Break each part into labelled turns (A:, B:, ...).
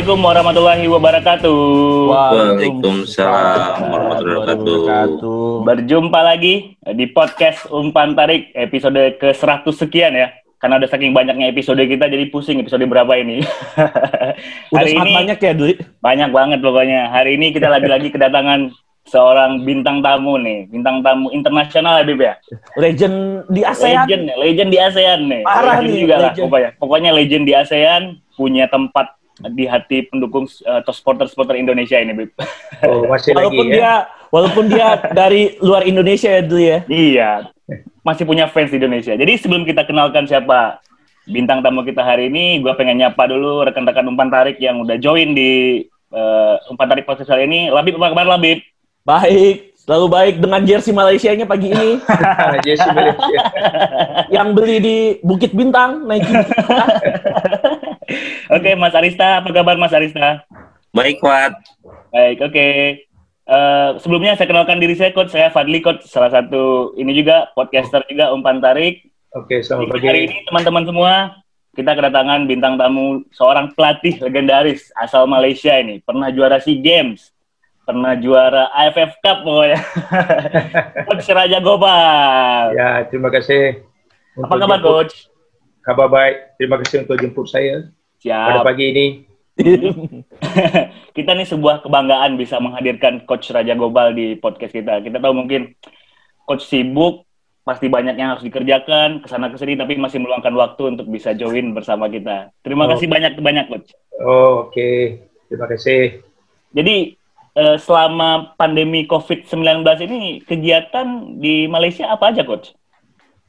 A: Assalamualaikum warahmatullahi wabarakatuh.
B: Waalaikumsalam warahmatullahi wabarakatuh.
A: Berjumpa lagi di podcast Umpan Tarik episode ke-100 sekian ya. Karena udah saking banyaknya episode kita jadi pusing episode berapa ini.
C: Udah
A: Hari ini
C: banyak ya, Dwi.
A: banyak banget pokoknya. Hari ini kita lagi-lagi kedatangan seorang bintang tamu nih, bintang tamu internasional ya Bib ya.
C: Legend di ASEAN.
A: Legend, legend di ASEAN nih.
C: Parah
A: legend
C: nih,
A: juga lah
C: legend.
A: pokoknya. Pokoknya legend di ASEAN punya tempat di hati pendukung eh, atau supporter-supporter Indonesia ini, Bib.
D: Oh, masih
C: Walaupun
D: lagi ya.
C: dia walaupun dia dari luar Indonesia ya, Dwi ya.
A: Iya, masih punya fans di Indonesia. Jadi sebelum kita kenalkan siapa bintang tamu kita hari ini, gue pengen nyapa dulu rekan-rekan umpan tarik yang udah join di eh, umpan tarik podcast kali ini. Labib apa kabar Labib?
C: Baik, selalu baik dengan jersey Malaysianya pagi ini
D: Jesse Malaysia.
C: yang beli di Bukit Bintang Nike.
A: Oke, Mas Arista, apa kabar Mas Arista?
B: Baik, Wat.
A: Baik, oke. Eh, sebelumnya saya kenalkan diri saya, Coach. Saya Fadli, Coach. Salah satu ini juga, podcaster juga, umpan tarik.
D: Oke, selamat
A: Jadi hari
D: pagi.
A: ini teman-teman semua kita kedatangan bintang tamu seorang pelatih legendaris asal Malaysia ini pernah juara SEA Games pernah juara AFF Cup pokoknya Coach Raja Gopal
D: Ya, terima kasih.
A: apa kabar
D: jemput-
A: Coach
D: Kabar baik. Terima kasih untuk jemput saya pada
A: siap
D: pagi ini.
A: kita nih sebuah kebanggaan bisa menghadirkan Coach Raja Gopal di podcast kita kita tahu mungkin Coach sibuk pasti banyak yang harus dikerjakan ke sana ke sini tapi masih meluangkan waktu untuk bisa join bersama kita terima
D: Oh.
A: kasih banyak banyak Coach
D: Oh, oke. Terima kasih.
A: Jadi eh, selama pandemi COVID-19 ini kegiatan di Malaysia apa aja, Coach?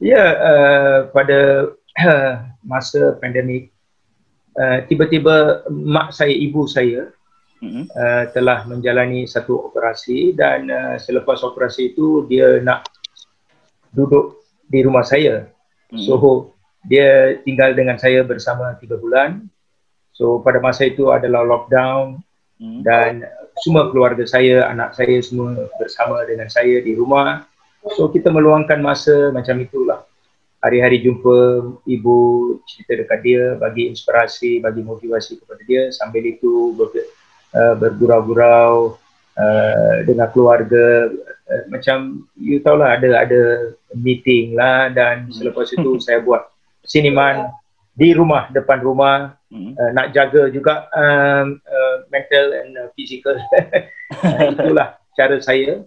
D: Ya, eh, pada masa pandemik, eh, tiba-tiba mak saya, ibu saya uh, telah menjalani satu operasi dan uh, selepas operasi itu dia nak duduk di rumah saya.
A: Mhm.
D: So dia tinggal dengan saya bersama tiga bulan. So pada masa itu adalah lockdown
A: Mhm.
D: dan semua keluarga saya, anak saya semua bersama dengan saya di rumah. So kita meluangkan masa macam itulah. Hari-hari jumpa ibu cerita dekat dia, bagi inspirasi, bagi motivasi kepada dia. Sambil itu ber, uh, bergurau-gurau uh, dengan keluarga. Uh, macam you tahu lah ada ada meeting lah dan selepas itu saya buat siniman di rumah depan rumah
A: Mhm.
D: uh, nak jaga juga um, uh, mental and uh, physical. uh, itulah cara saya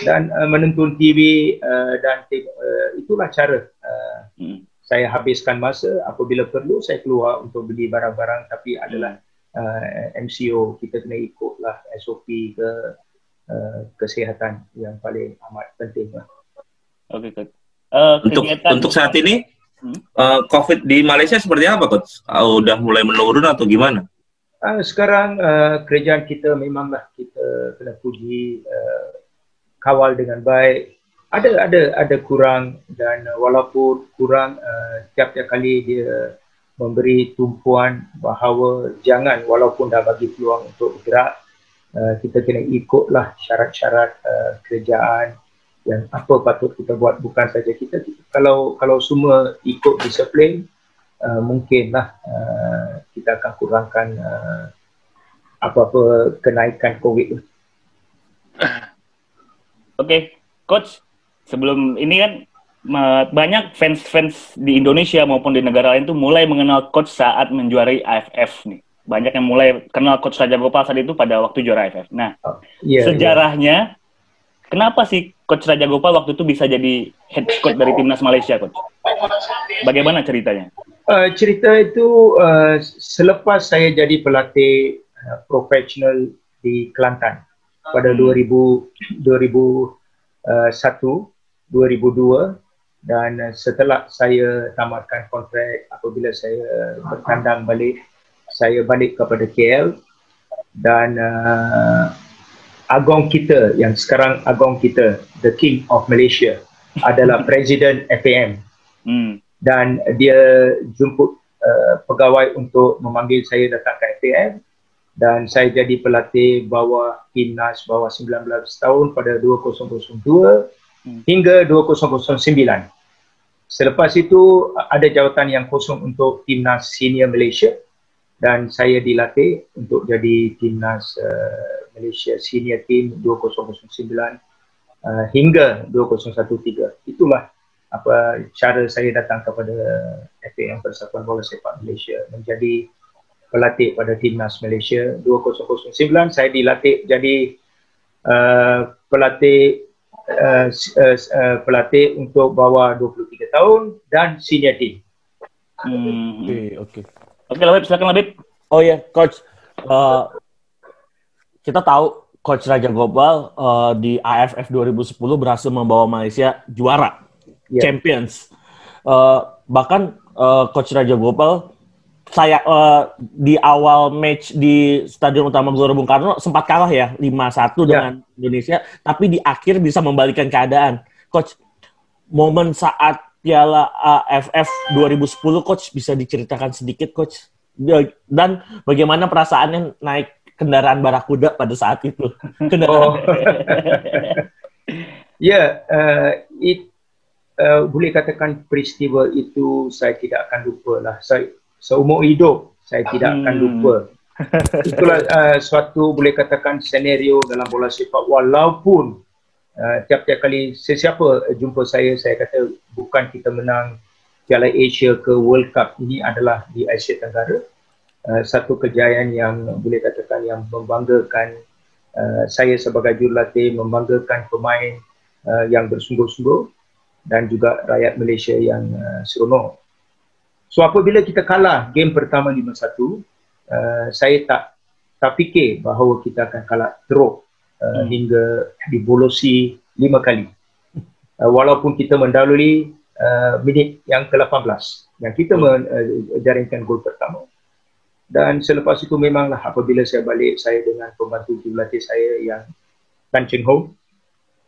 D: dan uh, menonton TV uh, dan uh, itulah cara uh,
A: Mhm.
D: saya habiskan masa apabila perlu saya keluar untuk beli barang-barang tapi adalah uh, MCO kita kena ikutlah SOP ke uh, kesihatan yang paling amat penting lah.
A: Oke, Coach. Eh,
B: Untuk untuk saat ini Eh, COVID di Malaysia seperti apa, Coach? Ah, Udah mulai menurun atau gimana?
D: Uh, sekarang uh, kerajaan kita memanglah kita kena puji uh, kawal dengan baik. Ada ada ada kurang dan uh, walaupun kurang uh, tiap-tiap kali dia memberi tumpuan bahawa jangan walaupun dah bagi peluang untuk bergerak uh, kita kena ikutlah syarat-syarat uh, kerajaan yang apa patut kita buat bukan saja kita, kita kalau kalau semua ikut disiplin uh, mungkinlah uh, kita akan kurangkan uh, apa-apa kenaikan COVID.
A: Oke, Coach. Sebelum ini kan banyak fans-fans di Indonesia maupun di negara lain tuh mulai mengenal Coach saat menjuarai AFF nih. Banyak yang mulai kenal Coach Raja Gopal saat itu pada waktu juara AFF. Nah,
D: Ya,
A: sejarahnya kenapa sih coach Raja Gopal waktu itu bisa jadi head coach dari timnas Malaysia coach bagaimana ceritanya
D: Uh, cerita itu uh, selepas saya jadi pelatih uh, profesional di Kelantan pada
A: Hmm.
D: 2000 2001 2002 dan setelah saya tamatkan kontrak apabila saya bertandang balik saya balik kepada KL dan uh, agong kita yang sekarang agong kita the king of Malaysia adalah presiden FAM
A: Hmm.
D: dan dia jemput uh, pegawai untuk memanggil saya datang ke FAM dan saya jadi pelatih bawah timnas bawah 19 tahun pada 2002
A: Hmm.
D: hingga 2009. Selepas itu ada jawatan yang kosong untuk timnas senior Malaysia dan saya dilatih untuk jadi timnas uh, Malaysia senior team 2009 uh, hingga 2013. Itulah apa cara saya datang kepada FAM Persatuan Bola Sepak Malaysia menjadi pelatih pada timnas Malaysia 2009 saya dilatih jadi uh, pelatih uh, uh, uh, pelatih untuk bawah 23 tahun dan senior team.
A: Hmm.
C: Oke, oke.
A: Oke, Labib, silakan Labib.
C: Oh ya, coach. Eh, kita tahu coach Raja Gopal eh, di AFF 2010 berhasil membawa Malaysia juara,
D: Ya.
C: champions. Eh, bahkan eh, coach Raja Gopal saya eh, di awal match di Stadion Utama Gelora Bung Karno sempat kalah ya 5-1
D: Ya.
C: dengan Indonesia, tapi di akhir bisa membalikan keadaan. Coach, momen saat Piala AFF 2010 coach bisa diceritakan sedikit coach dan bagaimana perasaannya naik kendaraan barakuda pada saat itu kendaraan
D: Oh. ya, uh, it, uh, boleh katakan peristiwa itu saya tidak akan lupa lah. Saya seumur hidup saya tidak akan
A: Hmm.
D: lupa. Itulah uh, suatu boleh katakan senario dalam bola sepak walaupun uh, tiap-tiap kali sesiapa jumpa saya saya kata bukan kita menang Piala Asia ke World Cup ini adalah di Asia Tenggara. Uh, satu kejayaan yang boleh katakan yang membanggakan uh, saya sebagai jurulatih membanggakan pemain uh, yang bersungguh-sungguh dan juga rakyat Malaysia yang uh, seronok. So apabila kita kalah game pertama 5-1, uh, saya tak tak fikir bahawa kita akan kalah teruk uh,
A: Hmm.
D: hingga dibolosi lima kali. Uh, walaupun kita mendahului uh, minit yang ke-18 yang kita menjaringkan gol pertama. Dan selepas itu memanglah apabila saya balik saya dengan pembantu jurulatih saya yang Tan Cheng Ho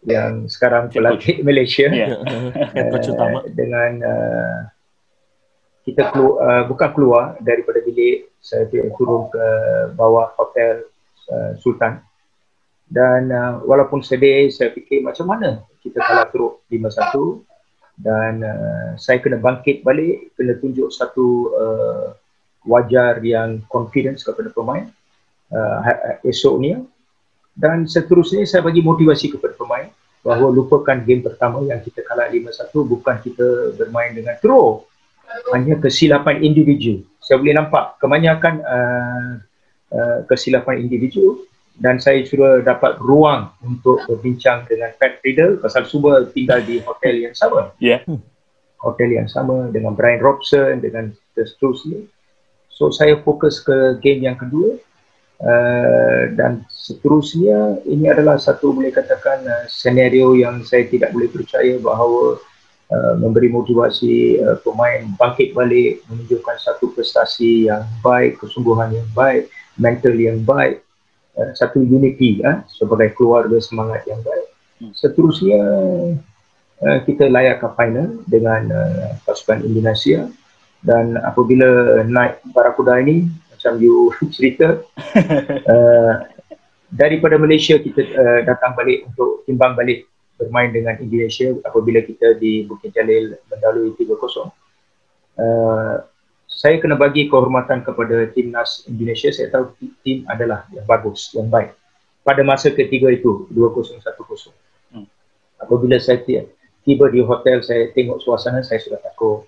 D: yang sekarang pelatih Malaysia.
A: Ya.
C: coach utama.
D: uh, dengan uh, kita keluar, uh, bukan keluar daripada bilik saya turun ke bawah hotel uh, Sultan. Dan uh, walaupun sedih saya fikir macam mana kita kalah teruk 5-1 dan uh, saya kena bangkit balik kena tunjuk satu uh, wajar yang confidence kepada pemain uh, ha- esok ni. Dan seterusnya saya bagi motivasi kepada pemain bahawa lupakan game pertama yang kita kalah 5-1 bukan kita bermain dengan teruk hanya kesilapan individu. Saya boleh nampak kebanyakan uh, uh, kesilapan individu dan saya sudah dapat ruang untuk berbincang dengan Pat Friedel pasal semua tinggal di hotel yang sama.
A: Ya.
D: hotel yang sama dengan Brian Robson dengan seterusnya so saya fokus ke game yang kedua. Uh, dan seterusnya ini adalah satu boleh katakan uh, senario yang saya tidak boleh percaya bahawa uh, memberi motivasi uh, pemain bangkit balik menunjukkan satu prestasi yang baik kesungguhan yang baik mental yang baik uh, satu unity uh, sebagai keluarga semangat yang baik.
A: Hmm.
D: seterusnya uh, kita layak ke final dengan uh, pasukan Indonesia dan apabila naik Barakuda ini macam you cerita uh, daripada Malaysia kita uh, datang balik untuk timbang balik bermain dengan Indonesia apabila kita di Bukit Jalil mendalui 3-0 uh, saya kena bagi kehormatan kepada timnas Indonesia. Saya tahu tim adalah yang bagus yang baik. Pada masa ketiga itu 2-0 1-0
A: Hmm.
D: apabila saya ti- tiba di hotel saya tengok suasana saya sudah takut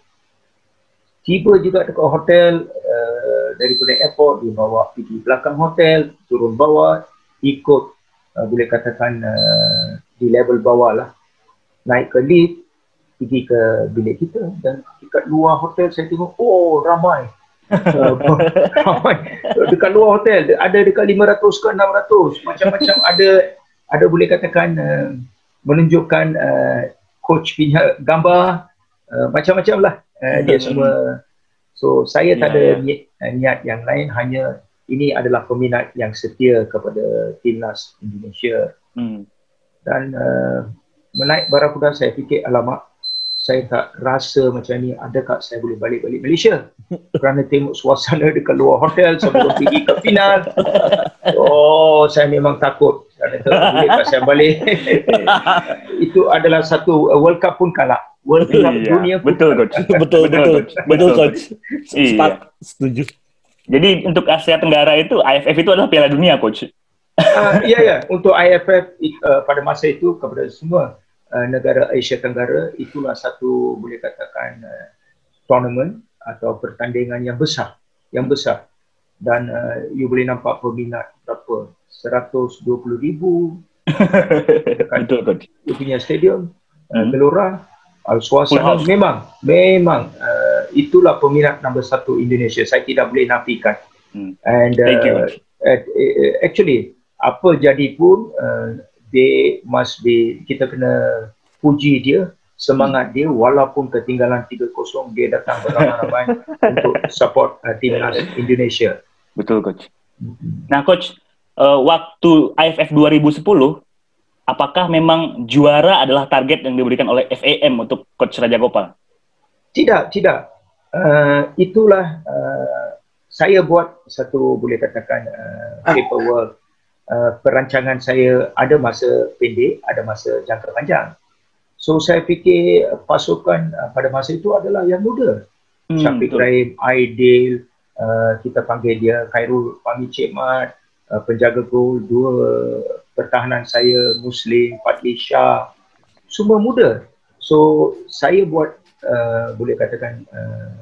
D: tiba juga dekat hotel uh, daripada airport dia bawa pergi belakang hotel turun bawah ikut uh, boleh katakan uh, di level bawah lah. Naik ke lift pergi ke bilik kita dan dekat luar hotel saya tengok oh ramai. Uh, ramai. Dekat luar hotel ada dekat 500 ke 600 macam-macam ada ada boleh katakan uh, menunjukkan uh, coach punya gambar uh, macam-macam lah uh, dia semua. So saya tak
A: Ya,
D: ada
A: ya.
D: niat, uh, niat yang lain. Hanya ini adalah peminat yang setia kepada timnas Indonesia.
A: Hmm.
D: dan uh, menaik barakuda saya fikir alamak saya tak rasa macam ni. Adakah saya boleh balik-balik Malaysia? Kerana tengok suasana dekat luar hotel sebelum pergi ke final. Oh saya memang takut. Kerana tak boleh saya balik. Itu adalah satu World Cup pun kalah World Cup
A: Iya,
D: dunia
A: betul coach.
C: betul, betul,
A: Coach.
C: betul, coach.
A: Iya.
C: Setuju.
A: Jadi untuk Asia Tenggara itu AFF itu adalah Piala Dunia coach.
D: Ah, ya ya untuk IFF uh, pada masa itu kepada semua uh, negara Asia Tenggara itulah satu boleh katakan uh, tournament atau pertandingan yang besar yang besar dan uh, you boleh nampak peminat berapa 120 ribu dekat
A: Betul coach.
D: dia punya stadium uh,
A: Hmm.
D: Gelora uh,
A: Full
D: suasana
A: house.
D: memang memang uh, itulah peminat nombor satu Indonesia. Saya tidak boleh nafikan.
A: Hmm.
D: and uh, at, uh, actually apa jadi pun uh, they must be kita kena puji dia semangat dia. Walaupun ketinggalan 3-0 dia datang beramai-ramai untuk support uh, timnas Indonesia.
A: Betul coach. Nah coach, eh, waktu AFF 2010 apakah memang juara adalah target yang diberikan oleh FAM untuk coach Raja Gopal?
D: Tidak, tidak. Uh, itulah uh, saya buat satu boleh katakan uh, paperwork uh, perancangan saya ada masa pendek, ada masa jangka panjang. So saya fikir pasukan uh, pada masa itu adalah yang muda.
A: Hmm,
D: Syafiq
A: betul.
D: Rahim, Aidil, uh, kita panggil dia Khairul Fahmi Cik Mat, uh, penjaga gol, dua pertahanan saya Muslim, Fadli Shah, semua muda. So saya buat uh, boleh katakan uh,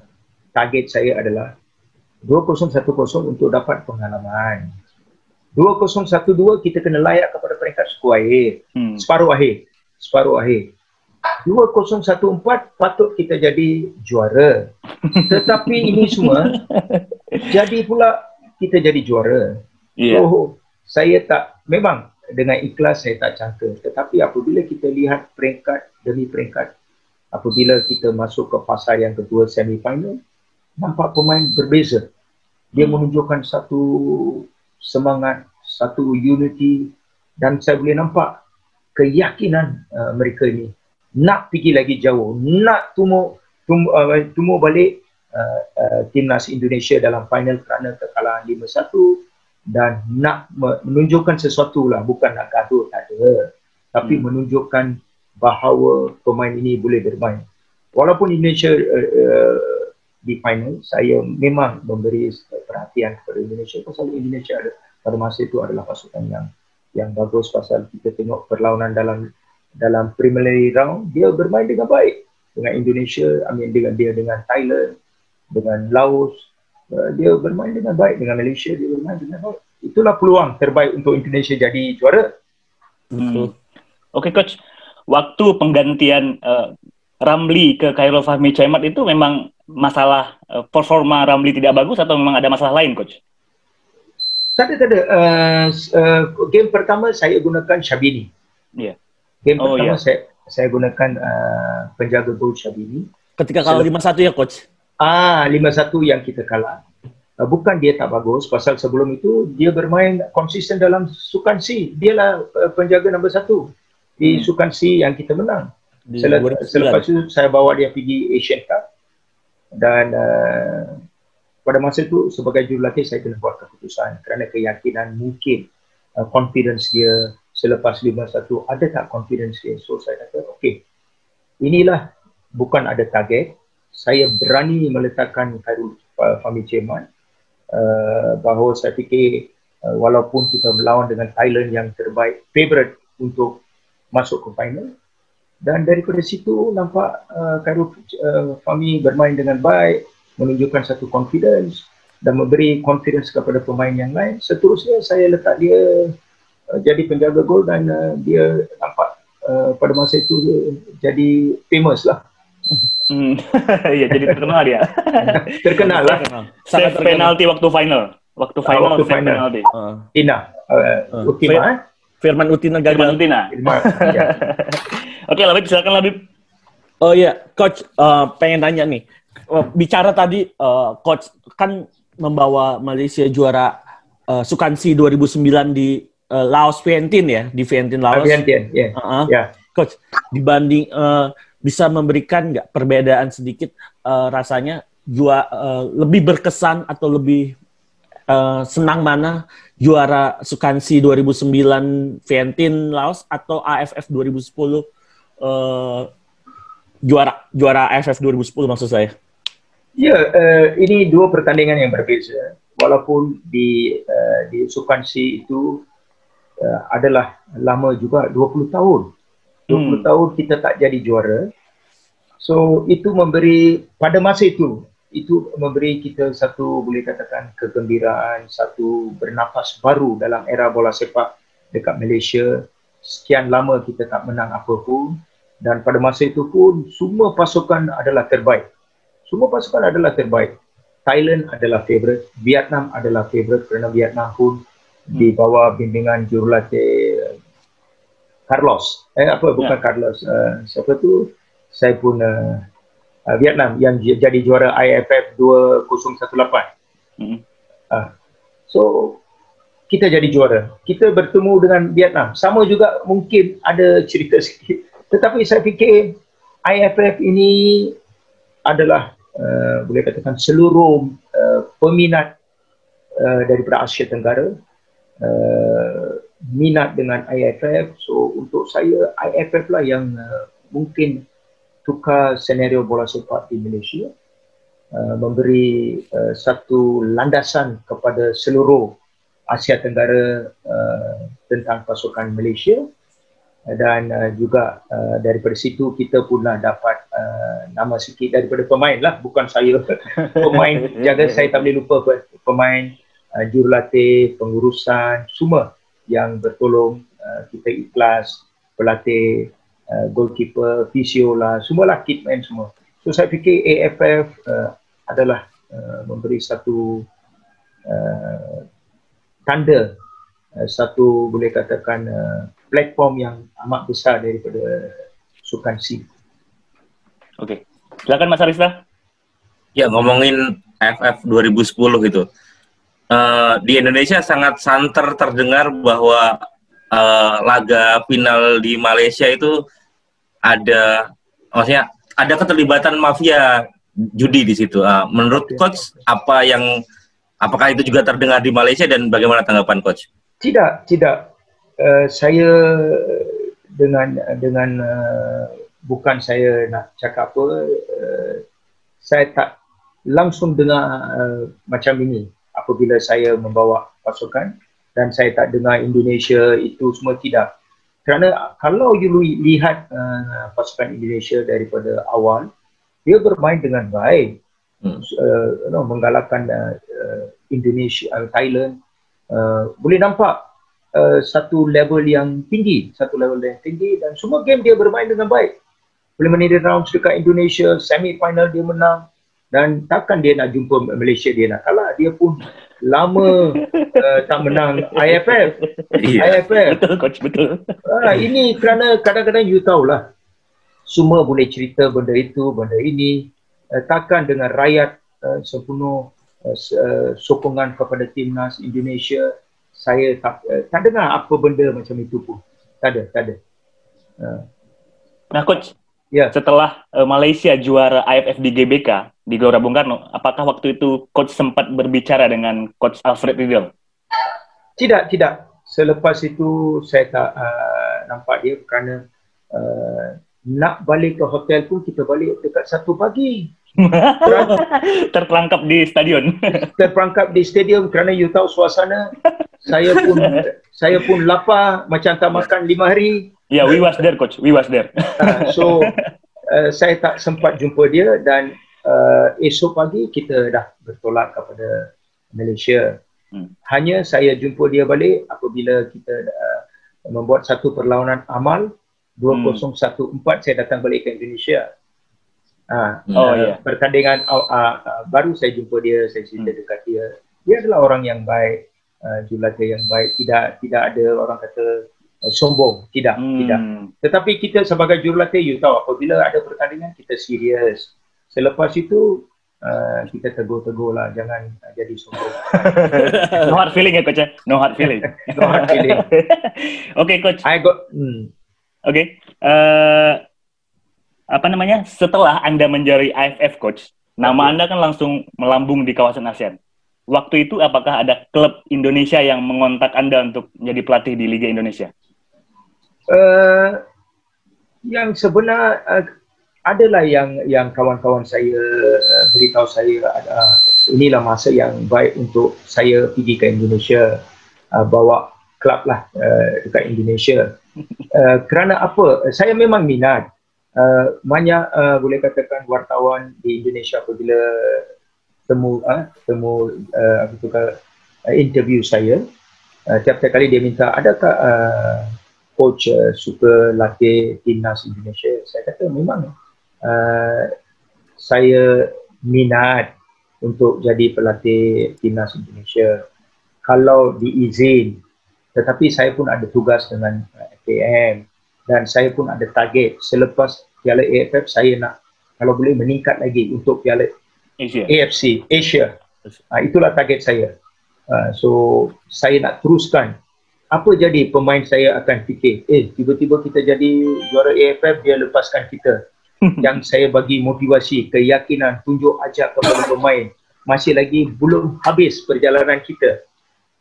D: target saya adalah 2010 untuk dapat pengalaman. 2012 kita kena layak kepada peringkat suku akhir,
A: Hmm.
D: separuh akhir, separuh akhir. 2014 patut kita jadi juara. Tetapi ini semua jadi pula kita jadi juara.
A: Iya.
D: So, saya tak memang dengan ikhlas saya tak cangka. Tetapi apabila kita lihat peringkat demi peringkat, apabila kita masuk ke fasa yang kedua semifinal, nampak pemain berbeza. Dia menunjukkan satu semangat, satu unity dan saya boleh nampak keyakinan uh, mereka ini nak pergi lagi jauh, nak tumbuh tumbuh, uh, tumbuh balik uh, uh, timnas Indonesia dalam final kerana kekalahan 5-1 dan nak me- menunjukkan sesuatu lah bukan nak gaduh tak ada. Tapi
A: Hmm.
D: menunjukkan bahawa pemain ini boleh bermain. Walaupun Indonesia uh, uh, di final saya memang memberi perhatian kepada Indonesia pasal Indonesia ada pada masa itu adalah pasukan yang yang bagus pasal kita tengok perlawanan dalam dalam preliminary round dia bermain dengan baik. Dengan Indonesia I mean dengan dia dengan Thailand dengan Laos uh, dia bermain dengan baik dengan Malaysia dia bermain dengan baik itulah peluang terbaik untuk Indonesia jadi juara
A: Hmm. Oke coach, waktu penggantian eh, Ramli ke Khairul Fahmi Cemat itu memang masalah eh, performa Ramli tidak bagus atau memang ada masalah lain coach?
D: tak ada tak ada uh, uh, game pertama saya gunakan Syabini
A: Iya.
D: game
A: Oh,
D: pertama
A: iya.
D: saya saya gunakan uh, penjaga gol Syabini
C: Ketika kalah 5-1 ya, Coach?
D: Ah, 5-1 yang kita kalah. Uh, bukan dia tak bagus, pasal sebelum itu dia bermain konsisten dalam Sukan C. Dialah uh, penjaga nombor satu di
A: Hmm.
D: Sukan C yang kita menang.
C: Di 2009.
D: selepas itu saya bawa dia pergi Asian Cup dan uh, pada masa itu sebagai jurulatih saya kena buat keputusan kerana keyakinan mungkin uh, confidence dia selepas 5-1 ada tak confidence dia so saya kata okey inilah bukan ada target saya berani meletakkan Khairul Fahmi Ceman uh, bahawa saya fikir uh, walaupun kita melawan dengan Thailand yang terbaik favorite untuk masuk ke final dan daripada situ nampak uh, Khairul uh, Fahmi bermain dengan baik menunjukkan satu confidence dan memberi confidence kepada pemain yang lain seterusnya saya letak dia uh, jadi penjaga gol dan uh, dia nampak uh, pada masa itu dia jadi famous lah.
A: Iya jadi terkenal dia.
D: terkenal lah
C: Sangat
A: Save
C: terkenal.
A: penalti waktu final. Waktu
D: Ah,
A: final
D: waktu
A: save
D: final.
A: penalti.
C: Uh,
D: Tina uh,
C: Uh,
D: Ultima
C: Fir-
D: eh
C: Firman Utina
A: Firman
C: gagal.
A: Utina.
D: Ultima ya.
A: Oke Labib silakan Labib.
C: Oh iya, Coach, eh, pengen tanya nih. Eh, bicara tadi, eh, Coach kan membawa Malaysia juara uh, Sukansi 2009 di uh, Laos Vientin ya, di Vientin Laos.
D: Vientiane, ya.
C: Uh-uh.
D: Ya.
C: Coach, dibanding uh, bisa memberikan nggak perbedaan sedikit uh, rasanya jua uh, lebih berkesan atau lebih uh, senang mana juara Sukansi 2009 Vientin Laos atau AFF 2010 uh, juara juara AFF 2010 maksud saya.
D: Ya, uh, ini dua pertandingan yang berbeza. Walaupun di uh, di Sukansi itu uh, adalah lama juga 20 tahun. 20
A: Hmm.
D: tahun kita tak jadi juara. So itu memberi pada masa itu itu memberi kita satu boleh katakan kegembiraan, satu bernafas baru dalam era bola sepak dekat Malaysia. Sekian lama kita tak menang apa pun dan pada masa itu pun semua pasukan adalah terbaik. Semua pasukan adalah terbaik. Thailand adalah favourite, Vietnam adalah favourite kerana Vietnam pun di bawah bimbingan jurulatih Carlos. Eh apa bukan
A: Ya.
D: Carlos. Uh, siapa tu? Saya pun uh, uh, Vietnam yang j- jadi juara IFF 2018.
A: Hmm.
D: Uh, so kita jadi juara. Kita bertemu dengan Vietnam. Sama juga mungkin ada cerita sikit. Tetapi saya fikir IFF ini adalah uh, boleh katakan seluruh uh, peminat uh, daripada Asia Tenggara uh, minat dengan IFF. So untuk saya IFF lah yang uh, mungkin tukar senario bola sepak di Malaysia. Uh, memberi uh, satu landasan kepada seluruh Asia Tenggara uh, tentang pasukan Malaysia Uh, dan uh, juga uh, daripada situ kita pula dapat uh, nama sikit daripada pemain lah bukan saya pemain jaga saya tak boleh lupa pe- pemain uh, jurulatih pengurusan semua yang bertolong uh, kita ikhlas pelatih uh, goalkeeper fisio lah semualah kitman semua so saya fikir AFF uh, adalah uh, memberi satu uh, tanda uh, satu boleh katakan uh, platform yang amat besar daripada Sukan C.
A: Oke. Silakan Mas Arista.
B: Ya ngomongin FF 2010 itu, Eh, di Indonesia sangat santer terdengar bahwa eh, laga final di Malaysia itu ada, maksudnya ada keterlibatan mafia judi di situ. Eh, menurut coach apa yang, apakah itu juga terdengar di Malaysia dan bagaimana tanggapan coach?
D: Tidak, tidak. Uh, saya dengan dengan uh, bukan saya nak cakap apa, uh, saya tak langsung dengar uh, macam ini apabila saya membawa pasukan dan saya tak dengar Indonesia itu semua tidak. Kerana kalau you li- lihat uh, pasukan Indonesia daripada awal, dia bermain dengan baik.
B: Hmm.
D: Uh, you know, menggalakkan uh, uh, Indonesia, uh, Thailand. Uh, boleh nampak uh, satu level yang tinggi, satu level yang tinggi dan semua game dia bermain dengan baik. Preliminary rounds dekat Indonesia, semi final dia menang dan takkan dia nak jumpa Malaysia dia nak kalah. Dia pun lama uh, tak menang IFF.
B: Iya.
D: IFF.
A: Betul coach, betul.
D: Ah, ini kerana kadang-kadang you tahulah semua boleh cerita benda itu, benda ini. Uh, takkan dengan rakyat uh, sepenuh uh, uh, sokongan kepada timnas Indonesia, saya tak uh, tak dengar apa benda macam itu pun. Tak ada, tak ada. Uh,
A: Nah coach,
D: ya,
A: setelah eh, Malaysia juara AFF di GBK di Gelora Bung Karno, apakah waktu itu coach sempat berbicara dengan coach Alfred Riedel?
D: tidak, tidak. Selepas itu saya tak uh, nampak dia kerana uh, nak balik ke hotel pun kita balik dekat satu pagi.
A: Terperangkap di stadion.
D: terperangkap di stadium kerana you tahu suasana saya pun saya pun lapar macam tak makan lima hari
A: Ya, we was there coach, we was there.
D: uh, so uh, saya tak sempat jumpa dia dan uh, esok pagi kita dah bertolak kepada Malaysia
A: Hmm.
D: hanya saya jumpa dia balik apabila kita uh, membuat satu perlawanan amal 2014 saya datang balik ke Indonesia Ah,
A: Oh,
D: uh,
A: ya.
D: pertandingan uh, uh, uh, baru saya jumpa dia, saya cerita
A: Hmm.
D: dekat dia. Dia adalah orang yang baik, uh, jurulatih yang baik. Tidak tidak ada orang kata uh, sombong, tidak, tidak.
A: Hmm.
D: Tetapi kita sebagai jurulatih, you tahu apabila ada pertandingan kita serius. Selepas itu uh, kita tegur-tegur lah jangan uh, jadi sombong
A: no hard feeling ya coach ya? No hard feeling.
D: no hard feeling
A: Oke coach.
D: I got hmm.
A: Oke. Eh, apa namanya? Setelah Anda menjadi AFF coach, nama Anda kan langsung melambung di kawasan ASEAN. Waktu itu apakah ada klub Indonesia yang mengontak Anda untuk menjadi pelatih di Liga Indonesia?
D: uh, yang sebenar uh, adalah yang yang kawan-kawan saya uh, beritahu saya uh, inilah masa yang baik untuk saya pergi ke Indonesia uh, bawa klub lah uh, dekat Indonesia. Uh, kerana apa? Saya memang minat. Uh, banyak uh, boleh katakan wartawan di Indonesia apabila temu uh, temu uh, apa tu uh, interview saya uh, tiap-tiap kali dia minta adakah uh, coach uh, suka latih timnas Indonesia? Saya kata memang uh, saya minat untuk jadi pelatih timnas Indonesia. Kalau diizin tetapi saya pun ada tugas dengan uh, FAM dan saya pun ada target. Selepas Piala AFF saya nak kalau boleh meningkat lagi untuk Piala
A: Asia.
D: AFC Asia. Uh, itulah target saya. Uh, so saya nak teruskan. Apa jadi pemain saya akan fikir? Eh tiba-tiba kita jadi juara AFF dia lepaskan kita yang saya bagi motivasi keyakinan tunjuk ajak kepada pemain. Masih lagi belum habis perjalanan kita.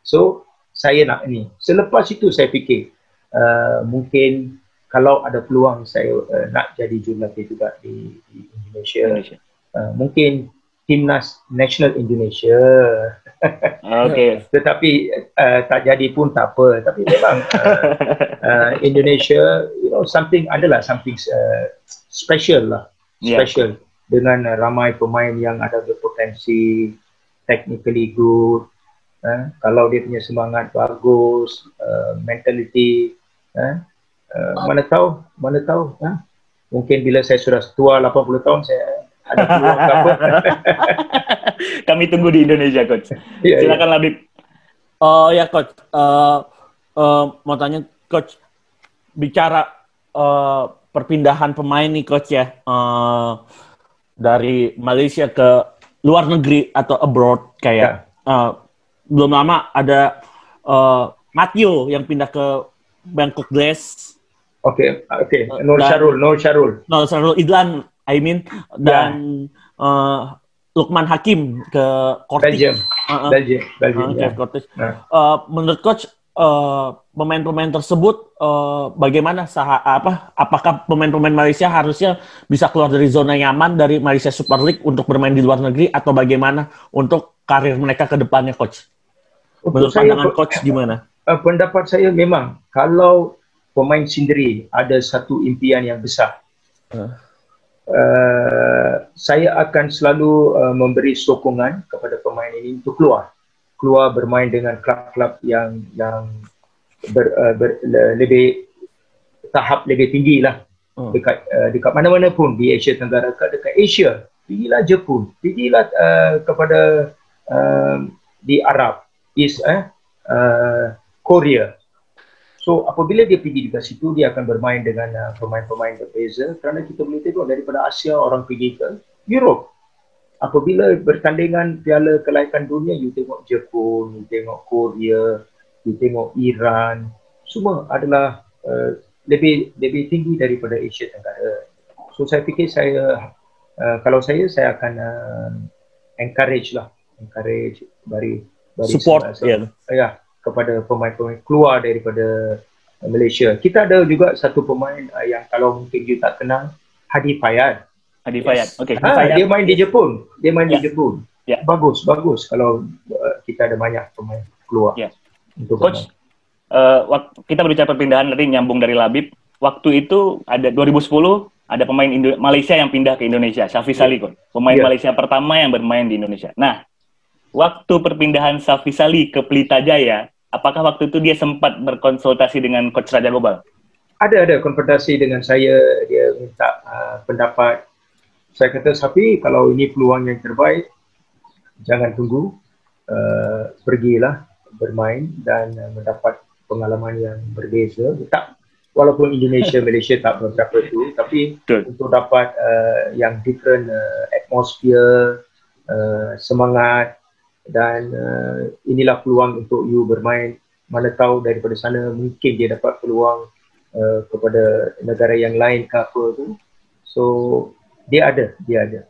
D: So saya nak ini selepas itu saya fikir uh, mungkin kalau ada peluang saya uh, nak jadi jurulatih juga di, di Indonesia,
A: Indonesia.
D: Uh, mungkin timnas nasional Indonesia.
A: Oke.
D: tetapi uh, tak jadi pun tak apa. Tapi memang uh, uh, Indonesia you know something adalah something uh, special lah
A: Yeah.
D: special dengan uh, ramai pemain yang ada berpotensi technically good uh, kalau dia punya semangat bagus uh, mentality uh, uh, mana tahu mana tahu uh, mungkin bila saya sudah tua 80 tahun saya ada peluang ke apa
A: Kami tunggu di Indonesia coach.
D: Ya, ya.
A: Silakan Labib.
C: Oh ya coach, Eh, eh, mau tanya coach bicara eh, perpindahan pemain nih coach ya Eh, dari Malaysia ke luar negeri atau abroad kayak eh, belum lama ada eh, Matthew yang pindah ke Bangkok Glass,
D: Okey, okey. Nur
C: Dan-
D: Syarul, Nur Syarul.
C: no Sarul Idlan, I mean dan eh, Lukman Hakim ke Kortik.
D: Belgium.
C: Uh-uh.
D: Belgium, Belgium.
C: Oke,
D: ya.
C: Cortez.
D: Nah.
C: Eh, menurut coach eh, pemain-pemain tersebut eh, bagaimana saha, apa apakah pemain-pemain Malaysia harusnya bisa keluar dari zona nyaman dari Malaysia Super League untuk bermain di luar negeri atau bagaimana untuk karir mereka ke depannya coach? Menurut
D: saya,
C: pandangan coach gimana?
D: uh, pendapat saya memang kalau pemain sendiri ada satu impian yang besar,
C: Uh.
D: uh, saya akan selalu uh, memberi sokongan kepada pemain ini untuk keluar, keluar bermain dengan klub-klub yang yang ber, uh, ber, le- lebih tahap lebih tinggi lah.
C: Hmm.
D: dekat uh, dekat mana-mana pun di Asia Tenggara ke dekat Asia pergilah Jepun pergilah uh, kepada uh, di Arab is eh uh, Korea. So apabila dia pergi dekat situ dia akan bermain dengan uh, pemain-pemain berbeza kerana kita boleh tengok daripada Asia orang pergi ke Europe apabila bertandingan piala kelaikan dunia you tengok Jepun you tengok Korea you tengok Iran semua adalah uh, lebih lebih tinggi daripada Asia Tenggara. So saya fikir saya uh, kalau saya saya akan uh, encourage lah, encourage beri beri
C: Support, ya.
D: ya kepada pemain-pemain keluar daripada Malaysia. Kita ada juga satu pemain uh, yang kalau mungkin you tak kenal Hadi Fayad.
A: Hadi Fayad. Oke.
D: Ha,
A: Fayad.
D: dia main di Jepun. Dia main
A: Ya.
D: di Jepun.
A: Ya.
D: Bagus, bagus kalau uh, kita ada banyak pemain keluar.
A: Ya.
D: Untuk
A: Coach, eh, wak- kita berbicara perpindahan tadi nyambung dari Labib. Waktu itu ada 2010 ada pemain Indo- Malaysia yang pindah ke Indonesia, Safi Sali Coach. Pemain
D: Ya.
A: Malaysia pertama yang bermain di Indonesia. Nah, waktu perpindahan Safi Sali ke Pelita Jaya, apakah waktu itu dia sempat berkonsultasi dengan Coach Raja Gobal?
D: ada ada konfrontasi dengan saya dia minta uh, pendapat saya kata Safi kalau ini peluang yang terbaik jangan tunggu. Uh, pergilah bermain dan uh, mendapat pengalaman yang berbeza. Tak walaupun Indonesia Malaysia tak berapa tu tapi
A: Betul.
D: untuk dapat uh, yang different uh, atmosphere uh, semangat dan uh, inilah peluang untuk you bermain. Mana tahu daripada sana mungkin dia dapat peluang uh, kepada negara yang lain ke apa tu. So dia ada dia ada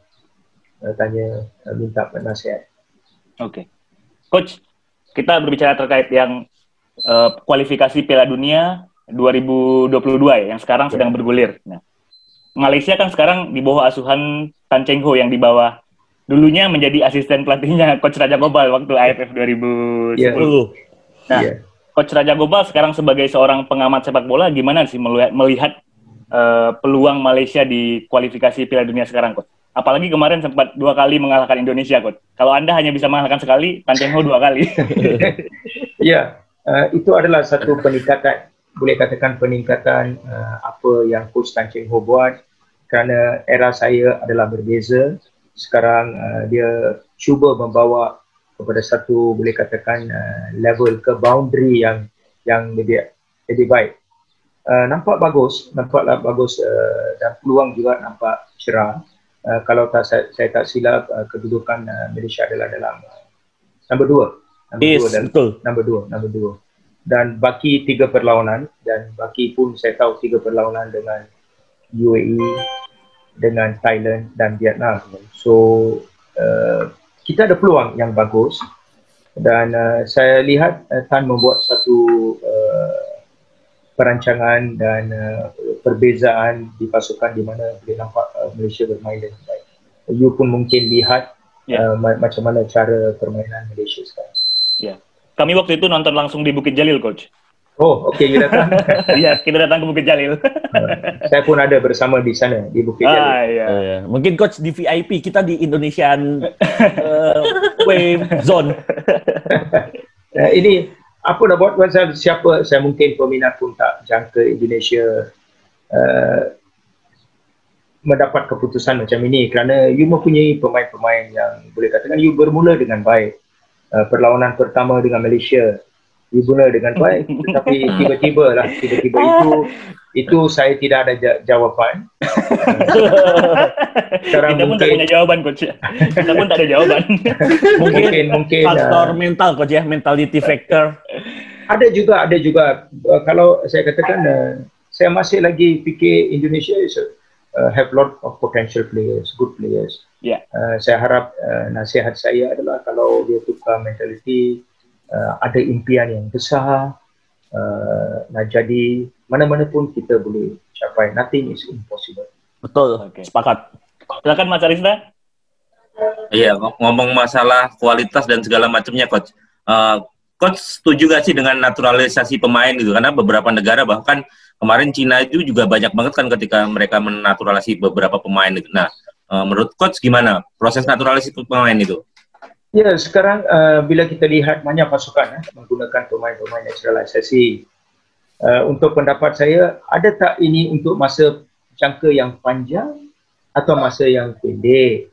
D: uh, tanya uh, minta nasihat
A: Oke. Okay. Coach, kita berbicara terkait yang uh, kualifikasi Piala Dunia 2022 ya, yang sekarang sedang bergulir. Nah, Malaysia kan sekarang di bawah asuhan Tan Cheng Ho yang di bawah dulunya menjadi asisten pelatihnya Coach Raja Gobal waktu AFF 2010. Yeah. Nah, yeah. Coach Raja Gobal sekarang sebagai seorang pengamat sepak bola gimana sih melihat, melihat uh, peluang Malaysia di kualifikasi Piala Dunia sekarang, Coach? Apalagi kemarin sempat dua kali mengalahkan Indonesia, Coach. Kalau Anda hanya bisa mengalahkan sekali, Tan Cheng Ho dua kali.
D: ya, uh, itu adalah satu peningkatan, boleh katakan peningkatan uh, apa yang Coach Tan Cheng Ho buat kerana era saya adalah berbeza. Sekarang uh, dia cuba membawa kepada satu boleh katakan uh, level ke boundary yang yang lebih lebih baik. Uh, nampak bagus, nampaklah bagus uh, dan peluang juga nampak cerah. Uh, kalau tak saya, saya tak silap uh, kedudukan uh, Malaysia adalah dalam uh, nombor dua. Nombor
C: yes,
D: dua dan
C: betul.
D: Nombor dua, nombor dua. Dan baki tiga perlawanan dan baki pun saya tahu tiga perlawanan dengan UAE, dengan Thailand dan Vietnam. So uh, kita ada peluang yang bagus dan uh, saya lihat uh, Tan membuat satu uh, perancangan dan uh, perbezaan di pasukan di mana boleh nampak uh, Malaysia bermain dengan baik. You pun mungkin lihat yeah. uh, ma- macam mana cara permainan Malaysia sekarang.
A: Ya. Yeah. Kami waktu itu nonton langsung di Bukit Jalil, coach.
D: Oh, okey, you datang.
A: Iya, kita datang ke Bukit Jalil.
D: uh, saya pun ada bersama di sana di Bukit ah, Jalil.
A: Iya.
C: Uh, ya. Mungkin coach di VIP kita di Indonesian uh, Wave Zone.
D: uh, ini apa nak buat? Pasal siapa saya mungkin peminat pun tak jangka Indonesia uh, mendapat keputusan macam ini kerana you mempunyai pemain-pemain yang boleh katakan you bermula dengan baik uh, perlawanan pertama dengan Malaysia mula dengan baik. Tetapi tiba-tiba lah tiba-tiba itu itu saya tidak ada jawapan.
A: Sekarang kita mungkin, pun tak punya jawaban coach kita pun tak ada jawaban
C: mungkin mungkin, mungkin faktor uh, mental coach ya. Mentality factor.
D: Ada juga ada juga. Uh, kalau saya katakan uh, saya masih lagi fikir Indonesia is uh, have lot of potential players good players.
A: Yeah.
D: uh, saya harap uh, nasihat saya adalah kalau dia tukar mentality uh, ada impian yang besar uh, nak jadi mana-mana pun kita boleh capai nothing is impossible
C: betul okay. sepakat
A: silakan Mas Arisna
B: Iya, ngomong masalah kualitas dan segala macamnya, coach. Uh, coach setuju gak sih dengan naturalisasi pemain gitu? Karena beberapa negara bahkan kemarin Cina itu juga banyak banget kan ketika mereka menaturalisasi beberapa pemain itu. Nah, uh, menurut coach gimana proses naturalisasi pemain itu?
D: Ya, sekarang uh, bila kita lihat banyak pasukan eh, menggunakan pemain-pemain naturalisasi, uh, untuk pendapat saya, ada tak ini untuk masa jangka yang panjang atau masa yang pendek?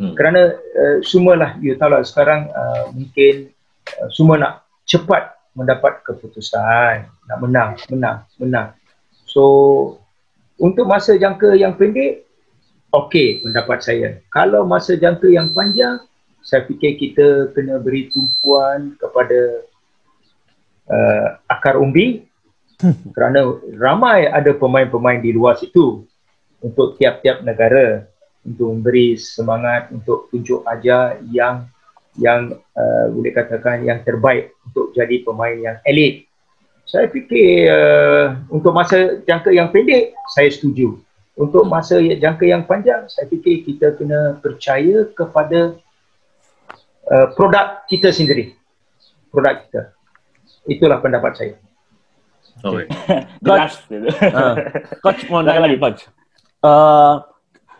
D: Hmm. Kerana uh, semualah, you tahu lah sekarang uh, mungkin uh, semua nak cepat mendapat keputusan, nak menang, menang, menang. So, untuk masa jangka yang pendek, okey pendapat saya. Kalau masa jangka yang panjang, saya fikir kita kena beri tumpuan kepada uh, akar umbi kerana ramai ada pemain-pemain di luar situ untuk tiap-tiap negara untuk memberi semangat untuk tunjuk ajar yang yang uh, boleh katakan yang terbaik untuk jadi pemain yang elit. Saya fikir uh, untuk masa jangka yang pendek saya setuju. Untuk masa jangka yang panjang saya fikir kita kena percaya kepada uh, produk kita sendiri. Produk kita. Itulah pendapat saya.
B: Okay.
C: coach, uh, coach mau nanya lagi coach. Uh,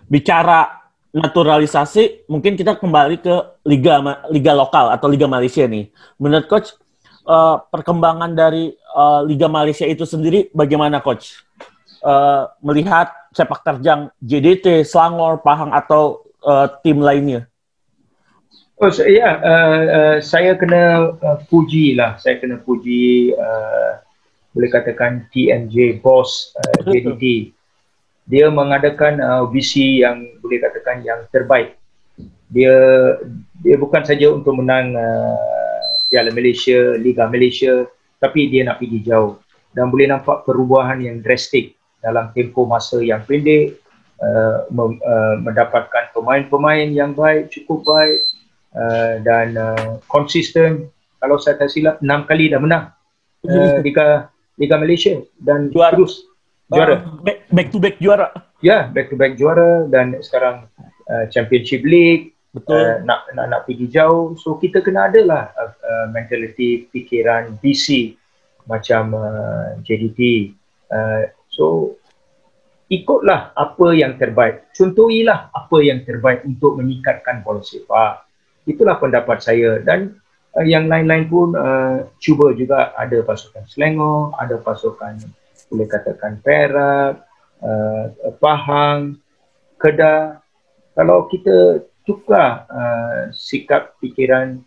C: bicara naturalisasi, mungkin kita kembali ke liga liga lokal atau liga Malaysia nih. Menurut coach, uh, perkembangan dari uh, liga Malaysia itu sendiri bagaimana coach? Uh, melihat sepak terjang JDT, Selangor, Pahang atau uh, tim lainnya?
D: Oh ya, uh, uh, saya kena uh, puji lah, saya kena puji uh, boleh katakan TNJ Boss uh, JDT dia mengadakan uh, visi yang boleh katakan yang terbaik. Dia dia bukan saja untuk menang uh, Piala Malaysia, Liga Malaysia, tapi dia nak pergi jauh. Dan boleh nampak perubahan yang drastik dalam tempoh masa yang pendek uh, mem, uh, mendapatkan pemain-pemain yang baik, cukup baik uh, dan uh, konsisten. Kalau saya tak silap, enam kali dah menang uh, Liga Liga Malaysia dan
C: Juara.
D: terus juara.
C: Uh, back, back to back juara.
D: Ya, back to back juara dan sekarang uh, Championship League
C: Betul.
D: uh, nak, nak nak pergi jauh. So kita kena ada lah uh, uh, mentality fikiran BC macam uh, JDT. Uh, so ikutlah apa yang terbaik. Contohilah apa yang terbaik untuk meningkatkan bola sepak. Itulah pendapat saya. Dan uh, yang lain-lain pun uh, cuba juga ada pasukan Selangor, ada pasukan boleh katakan Perak, uh, Pahang, Kedah. Kalau kita tukar uh, sikap fikiran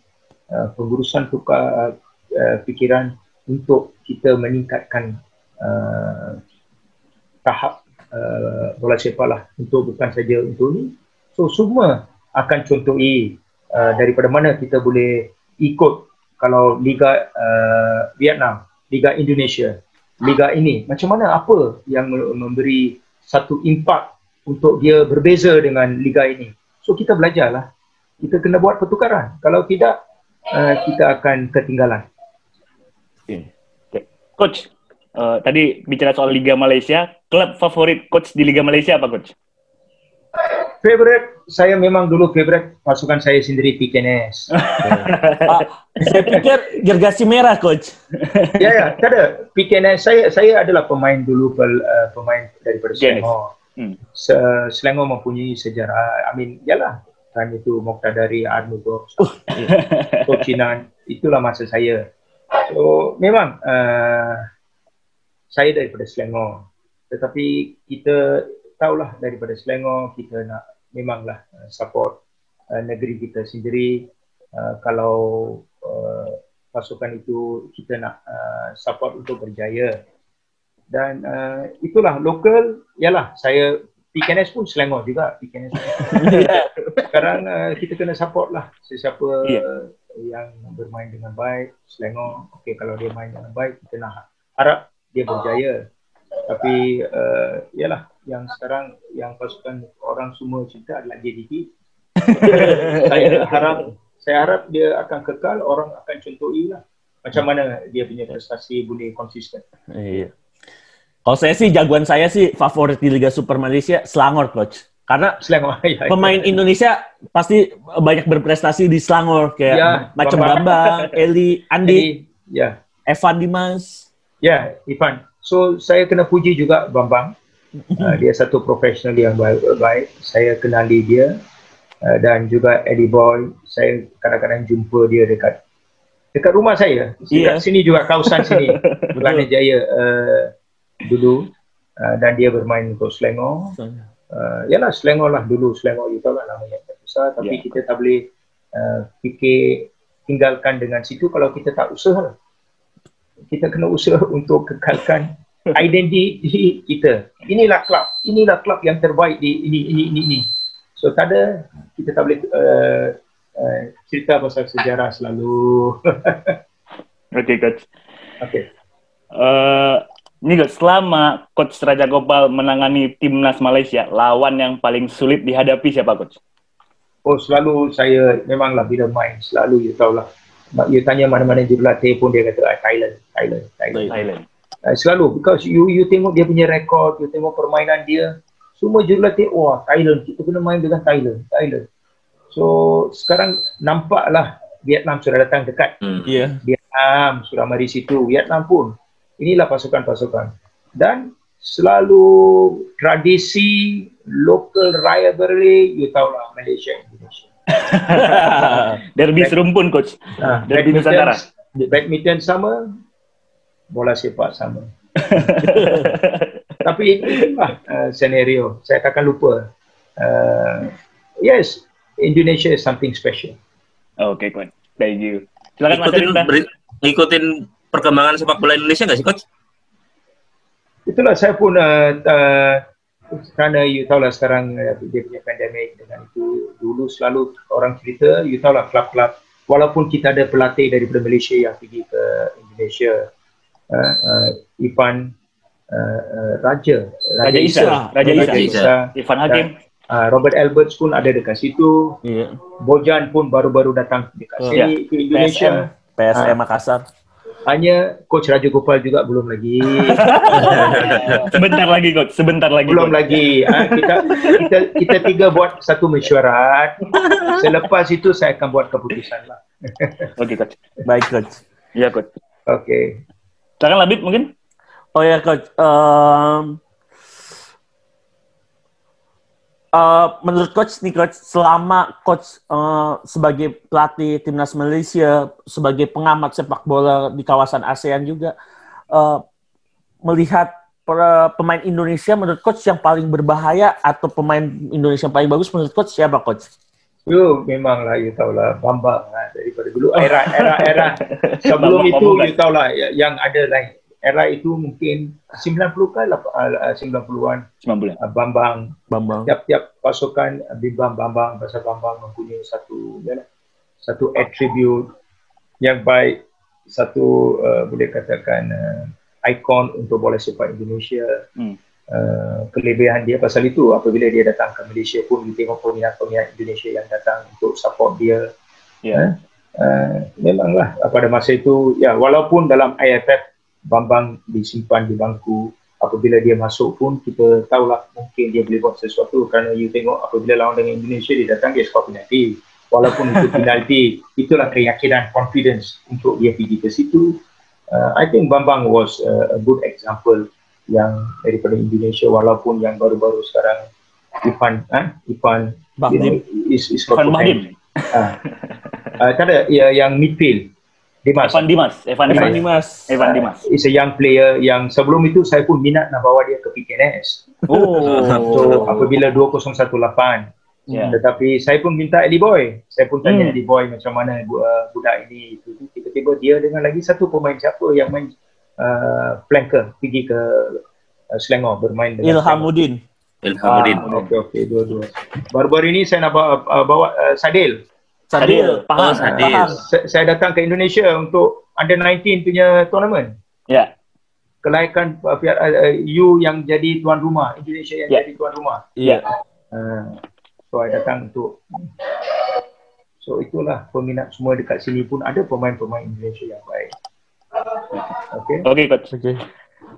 D: uh, pengurusan tukar uh, fikiran untuk kita meningkatkan uh, tahap uh, bola sepak lah. Untuk bukan saja untuk ni. So semua akan contohi uh, daripada mana kita boleh ikut kalau Liga uh, Vietnam, Liga Indonesia, Liga ini macam mana apa yang memberi satu impak untuk dia berbeza dengan Liga ini So kita belajarlah. Kita kena buat pertukaran. Kalau tidak, uh, kita akan ketinggalan.
A: Okay. Coach, uh, tadi bicara soal Liga Malaysia, klub favorit coach di Liga Malaysia apa coach?
D: Favorite, saya memang dulu favorite pasukan saya sendiri PKNS.
C: Ah, saya pikir gergasi merah, coach.
D: ya ya, tak ada. PKNS saya saya adalah pemain dulu pel, uh, pemain daripada. Selangor.
A: Hmm.
D: Se- Selangor mempunyai sejarah. I mean, yalah. Time itu Moktadari, Arnudor, Kocinan. Itulah masa saya. So, memang uh, saya daripada Selangor. Tetapi kita tahulah daripada Selangor, kita nak memanglah uh, support uh, negeri kita sendiri. Uh, kalau uh, pasukan itu kita nak uh, support untuk berjaya dan uh, itulah lokal ialah saya PKNS pun Selangor juga PKNS sekarang uh, kita kena support lah sesiapa
A: Yeah.
D: yang bermain dengan baik Selangor okey kalau dia main dengan baik kita nak harap dia berjaya tapi uh, ialah yang sekarang yang pasukan orang semua cerita adalah JDT saya harap saya harap dia akan kekal orang akan contohi lah macam mana dia punya prestasi boleh konsisten
C: Iya. Kalau saya sih jagoan saya sih favorit di Liga Super Malaysia Selangor coach. Karena
D: Selangor ya,
C: pemain Indonesia pasti banyak berprestasi di Selangor kayak
D: Ya,
C: macam
D: Bambang.
C: Eli, Andi,
D: Jadi, ya
C: Evan Dimas.
D: ya Ivan so saya kena puji juga Bambang uh, dia satu profesional yang baik, baik. saya kenali dia uh, dan juga Eddie Boy saya kadang-kadang jumpa dia dekat dekat rumah saya. Dekat
C: Iya.
D: sini juga kawasan sini. Kelana Jaya uh, dulu. Uh, dan dia bermain untuk Selangor. Uh, yalah Selangor lah dulu. Selangor you tahu lah nama yang besar tapi
A: Ya.
D: kita tak boleh uh, fikir tinggalkan dengan situ kalau kita tak usaha. Kita kena usaha untuk kekalkan identiti kita inilah klub inilah klub yang terbaik di ini ini ini ini so tak ada kita tak boleh uh, uh, cerita pasal sejarah selalu
A: Oke coach.
D: okey
A: Eh, ini coach, selama coach Raja Gopal menangani timnas Malaysia, lawan yang paling sulit dihadapi siapa coach?
D: Oh selalu saya memanglah bila main selalu you tahulah. Mak you tanya mana-mana jurulatih pun dia kata ah, Thailand, Thailand, Thailand.
A: Thailand.
D: Uh, selalu because you you tengok dia punya rekod, you tengok permainan dia, semua jurulatih wah Thailand kita kena main dengan Thailand, Thailand. So sekarang nampaklah Vietnam sudah datang dekat.
B: Hmm.
C: Iya.
D: Vietnam sudah mari situ, Vietnam pun. Inilah pasukan-pasukan. Dan selalu tradisi local rivalry, you tahulah Malaysia Indonesia.
A: Derby serumpun coach.
D: Ah,
A: Derby Nusantara.
D: badminton sama, bola sepak sama. Tapi itulah uh, senario. Saya takkan lupa. Uh, yes, Indonesia is something special.
A: Oke coach. Thank you. Silakan
B: Ikutin,
A: Rinta.
B: beri- ngikutin perkembangan sepak bola Indonesia nggak sih coach?
D: Itulah saya pun uh, uh, kerana you tahu lah sekarang uh, dia punya pandemik dengan itu dulu selalu orang cerita you tahu lah klub-klub walaupun kita ada pelatih daripada Malaysia yang pergi ke Indonesia uh, uh, Ivan uh, uh, Raja
A: Raja Isa. Raja Isa.
B: Raja Isa.
A: Irfan Hakim.
D: Uh, Robert Alberts pun ada dekat situ
C: Iya.
D: Bojan pun baru-baru datang dekat
C: Oh.
D: sini ke Indonesia
C: PSM
D: Ah.
C: Makassar.
D: hanya coach Raja Gopal juga belum lagi
A: Sebentar lagi coach, sebentar lagi.
D: belum
A: coach.
D: lagi ha, kita kita kita tiga buat satu mesyuarat selepas itu saya akan buat keputusan lah
A: Oke coach.
C: Baik coach.
A: Iya coach.
D: okey
A: Silakan Labib mungkin.
C: Oh ya coach. Em, eh, menurut coach nih coach, selama coach eh, sebagai pelatih timnas Malaysia, sebagai pengamat sepak bola di kawasan ASEAN juga, eh, melihat pemain Indonesia menurut coach yang paling berbahaya atau pemain Indonesia yang paling bagus menurut coach siapa coach?
D: You memanglah you tahulah Bambang ha, daripada dulu era era era sebelum
A: Bambang
D: itu
A: Pamungkas.
D: you tahulah ya- yang ada lain era itu mungkin 90 kan lap- ah, 90-an
A: 90.
D: ah, Bambang
C: Bambang.
D: tiap-tiap pasukan ah, Bimbang Bambang pasal Bambang mempunyai satu ya, satu attribute yang baik satu uh, boleh katakan uh, ikon untuk bola sepak Indonesia
A: Hmm.
D: Uh, kelebihan dia pasal itu. Apabila dia datang ke Malaysia pun kita tengok peminat-peminat Indonesia yang datang untuk support dia.
A: Ya.
D: uh, memanglah uh, pada masa itu ya walaupun dalam IFF Bambang disimpan di bangku apabila dia masuk pun kita tahulah mungkin dia boleh buat sesuatu kerana you tengok apabila lawan dengan Indonesia dia datang dia skor penalti. Walaupun itu penalti itulah keyakinan confidence untuk dia pergi ke situ. Uh, I think Bambang was uh, a good example yang daripada Indonesia walaupun yang baru-baru sekarang Ivan ha? You know,
C: Bahdim.
D: is, is got
A: Bahdim.
D: Ah. Uh, tak ada ya, yang midfield Dimas
A: Evan Dimas. Evan
C: Evan
A: Dimas.
C: Dimas.
A: Evan Dimas.
D: is a young player yang sebelum itu saya pun minat nak bawa dia ke PKNS
A: Oh.
D: so apabila 2018
A: Ya.
D: tetapi saya pun minta Eddie Boy saya pun tanya
A: Hmm.
D: Eddie Boy macam mana uh, budak ini itu tiba-tiba dia dengan lagi satu pemain siapa yang main uh, flanker pergi ke uh, Selangor bermain dengan.
C: Ilhamuddin.
B: Ilhamuddin.
D: Ah, okey okey dua-dua. Baru-baru ini saya nak bawa, uh, bawa uh, Sadil.
C: Sadil. Paham.
B: Oh, Sadil.
C: Paham.
D: Sa- saya datang ke Indonesia untuk under 19 punya tournament.
A: Ya.
D: Kelaikan uh, pihak uh, uh, you yang jadi tuan rumah, Indonesia yang
A: Ya.
D: jadi tuan rumah.
C: Iya.
D: Uh, so saya datang untuk So itulah peminat semua dekat sini pun ada pemain-pemain Indonesia yang baik.
A: Oke coach.
C: Oke.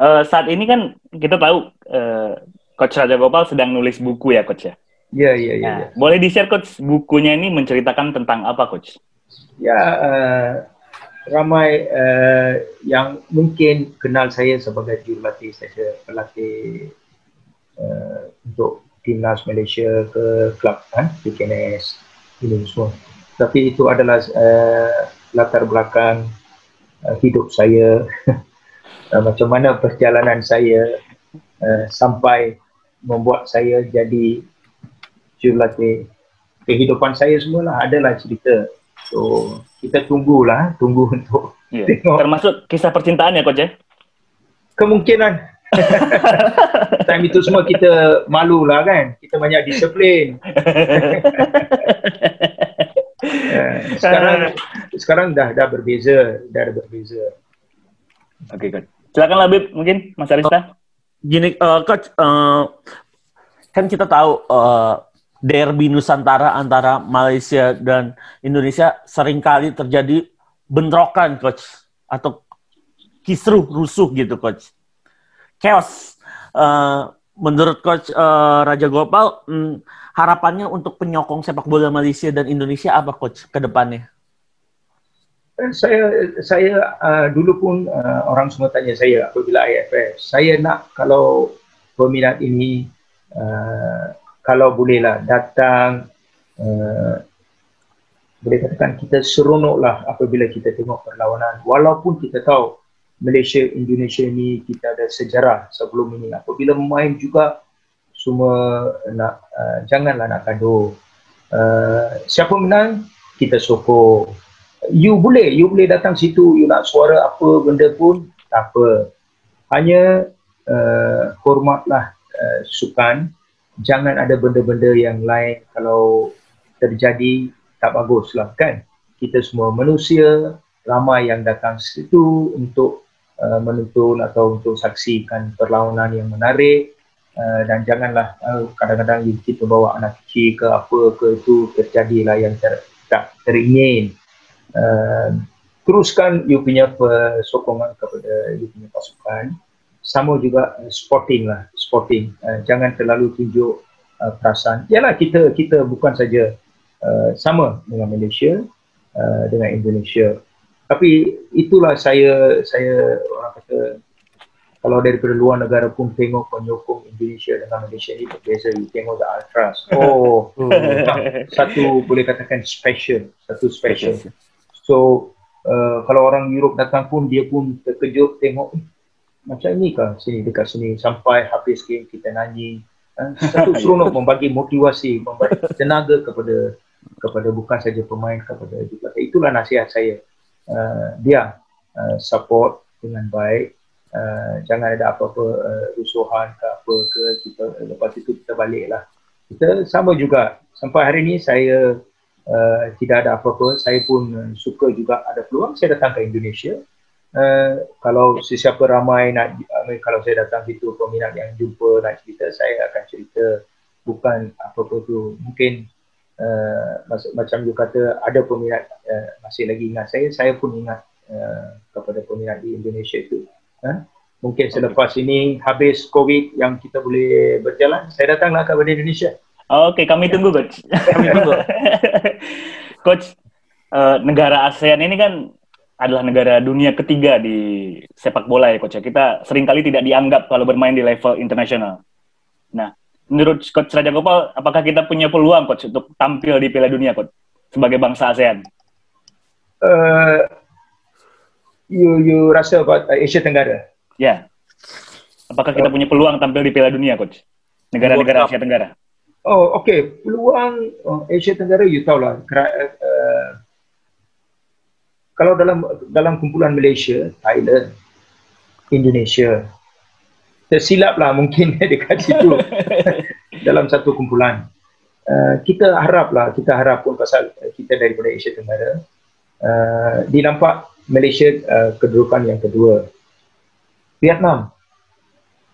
A: Eh, saat ini kan kita tahu eh, coach Raja Gopal sedang nulis buku ya coach ya.
D: Ya ya ya.
A: Nah,
D: ya.
A: boleh di-share coach bukunya ini menceritakan tentang apa coach?
D: Ya, uh, ramai uh, yang mungkin kenal saya sebagai jurulatih saya pelatih uh, untuk timnas Malaysia ke klub kan PKNS ini semua. Tapi itu adalah uh, latar belakang uh, hidup saya uh, macam mana perjalanan saya uh, sampai membuat saya jadi jurulatih kehidupan saya semualah adalah cerita So kita tunggulah, tunggu untuk
A: Iya.
D: Tengok.
A: Termasuk kisah percintaan ya coach ya?
D: kemungkinan. Time itu semua kita malu lah kan, kita banyak disiplin. Eh, sekarang sekarang dah dah berbeza, dah berbeza.
A: Oke coach. Silakan Labib mungkin Mas Arista.
C: Gini, eh, coach, eh, kan kita tahu eh, derby Nusantara antara Malaysia dan Indonesia sering kali terjadi bentrokan, coach, atau kisruh rusuh gitu, coach. Chaos. Eh, menurut coach eh, Raja Gopal, hmm, harapannya untuk penyokong sepak bola Malaysia dan Indonesia apa, coach, ke depannya?
D: Eh, Saya saya uh, dulu pun uh, orang semua tanya saya apabila IFF, saya nak kalau peminat ini uh, kalau bolehlah datang uh, boleh katakan kita seronoklah apabila kita tengok perlawanan walaupun kita tahu Malaysia Indonesia ni kita ada sejarah sebelum ini. Apabila main juga semua nak uh, janganlah nak gaduh. Uh, siapa menang kita sokong you boleh you boleh datang situ you nak suara apa benda pun tak apa. Hanya uh, hormatlah uh, sukan jangan ada benda-benda yang lain kalau terjadi tak bagus lah kan? Kita semua manusia ramai yang datang situ untuk uh, menonton atau untuk saksikan perlawanan yang menarik uh, dan janganlah uh, kadang-kadang kita bawa anak kecil ke apa ke itu terjadilah yang ter, tak teringin. Uh, teruskan you punya sokongan kepada you punya pasukan. Sama juga sporting lah sporting. Uh, jangan terlalu tunjuk uh, perasaan yalah kita kita bukan saja uh, sama dengan Malaysia uh, dengan Indonesia. Tapi itulah saya saya kata kalau daripada luar negara pun tengok penyokong Indonesia dengan Malaysia ni berbeza you tengok the ultras. Oh. Satu boleh katakan special satu special. So uh, kalau orang Europe datang pun dia pun terkejut tengok eh, macam ni kah sini dekat sini? Sampai habis game kita nyanyi. Uh, satu seronok membagi motivasi membagi tenaga kepada kepada bukan saja pemain kepada juga. Itulah nasihat saya. Uh, dia uh, support dengan baik. Uh, jangan ada apa-apa uh, rusuhan ke apa ke kita lepas itu kita baliklah. Kita sama juga. Sampai hari ini saya uh, tidak ada apa-apa. Saya pun suka juga ada peluang. Saya datang ke Indonesia. Uh, kalau sesiapa ramai nak uh, kalau saya datang situ peminat yang jumpa nak cerita saya akan cerita. Bukan apa-apa tu. Mungkin Uh, macam you kata ada peminat uh, masih lagi ingat saya saya pun ingat uh, kepada peminat di Indonesia itu uh, mungkin selepas ini habis covid yang kita boleh berjalan saya datanglah kepada Indonesia
A: Okey, kami tunggu coach. Kami tunggu. coach, uh, negara ASEAN ini kan adalah negara dunia ketiga di sepak bola ya coach. Kita sering kali tidak dianggap kalau bermain di level internasional. Nah, menurut Coach Raja Gopal, apakah kita punya peluang Coach untuk tampil di Piala Dunia Coach sebagai bangsa ASEAN?
D: Uh, you you rasa about Asia Tenggara?
A: Ya. Yeah. Apakah kita uh, punya peluang tampil di Piala Dunia Coach? Negara-negara Asia Tenggara.
D: Oh, okay. Peluang oh, Asia Tenggara, you tahu lah. Uh, kalau dalam dalam kumpulan Malaysia, Thailand, Indonesia, tersilap lah mungkin dekat situ dalam satu kumpulan. Uh, kita harap lah, kita harap pun pasal kita daripada Asia Tenggara, uh, dinampak Malaysia uh, kedudukan yang kedua. Vietnam.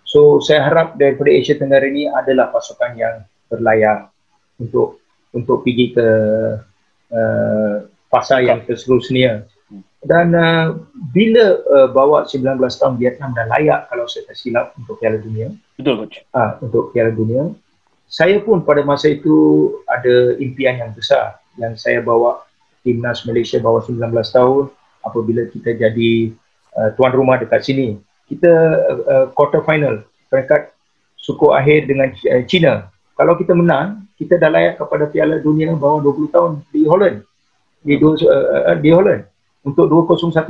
D: So saya harap daripada Asia Tenggara ini adalah pasukan yang berlayar untuk untuk pergi ke uh, fasa yang seterusnya dan uh, bila uh, bawa 19 tahun Vietnam dah layak kalau saya tak silap untuk Piala Dunia.
A: Betul coach.
D: Ah uh, untuk Piala Dunia. Saya pun pada masa itu ada impian yang besar yang saya bawa timnas Malaysia bawa 19 tahun apabila kita jadi uh, tuan rumah dekat sini. Kita uh, quarter final peringkat suku akhir dengan uh, China. Kalau kita menang, kita dah layak kepada Piala Dunia bawa 20 tahun di Holland. Di uh, uh, di Holland untuk 2016.